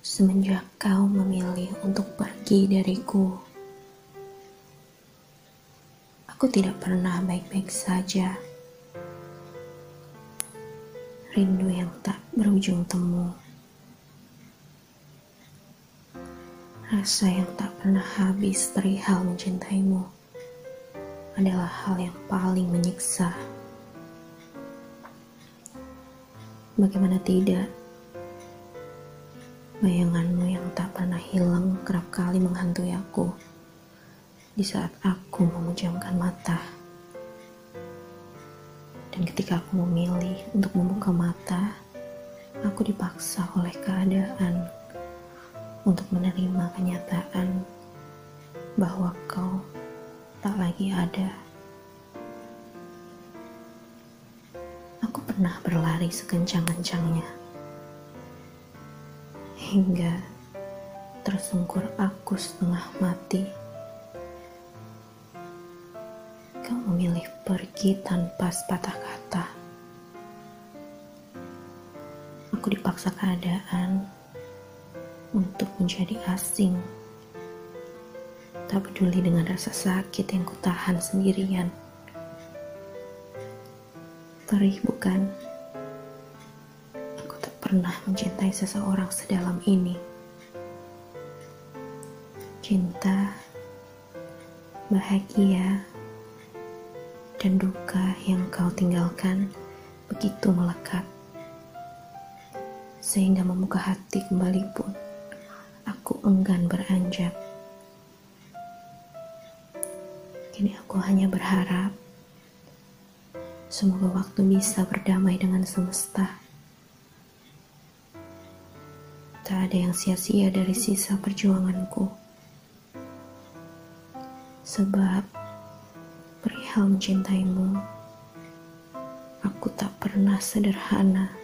Semenjak kau memilih untuk pergi dariku, aku tidak pernah baik-baik saja. Rindu yang tak berujung temu, rasa yang tak pernah habis perihal mencintaimu adalah hal yang paling menyiksa. Bagaimana tidak? Bayanganmu yang tak pernah hilang kerap kali menghantui aku di saat aku memejamkan mata. Dan ketika aku memilih untuk membuka mata, aku dipaksa oleh keadaan untuk menerima kenyataan bahwa kau tak lagi ada. pernah berlari sekencang-kencangnya. Hingga tersungkur aku setengah mati. Kau memilih pergi tanpa sepatah kata. Aku dipaksa keadaan untuk menjadi asing. Tak peduli dengan rasa sakit yang kutahan sendirian. Perih bukan? Pernah mencintai seseorang sedalam ini. Cinta, bahagia, dan duka yang kau tinggalkan begitu melekat. Sehingga membuka hati kembali pun, aku enggan beranjak. Kini aku hanya berharap Semoga waktu bisa berdamai dengan semesta. Tak ada yang sia-sia dari sisa perjuanganku. Sebab perihal mencintaimu, aku tak pernah sederhana.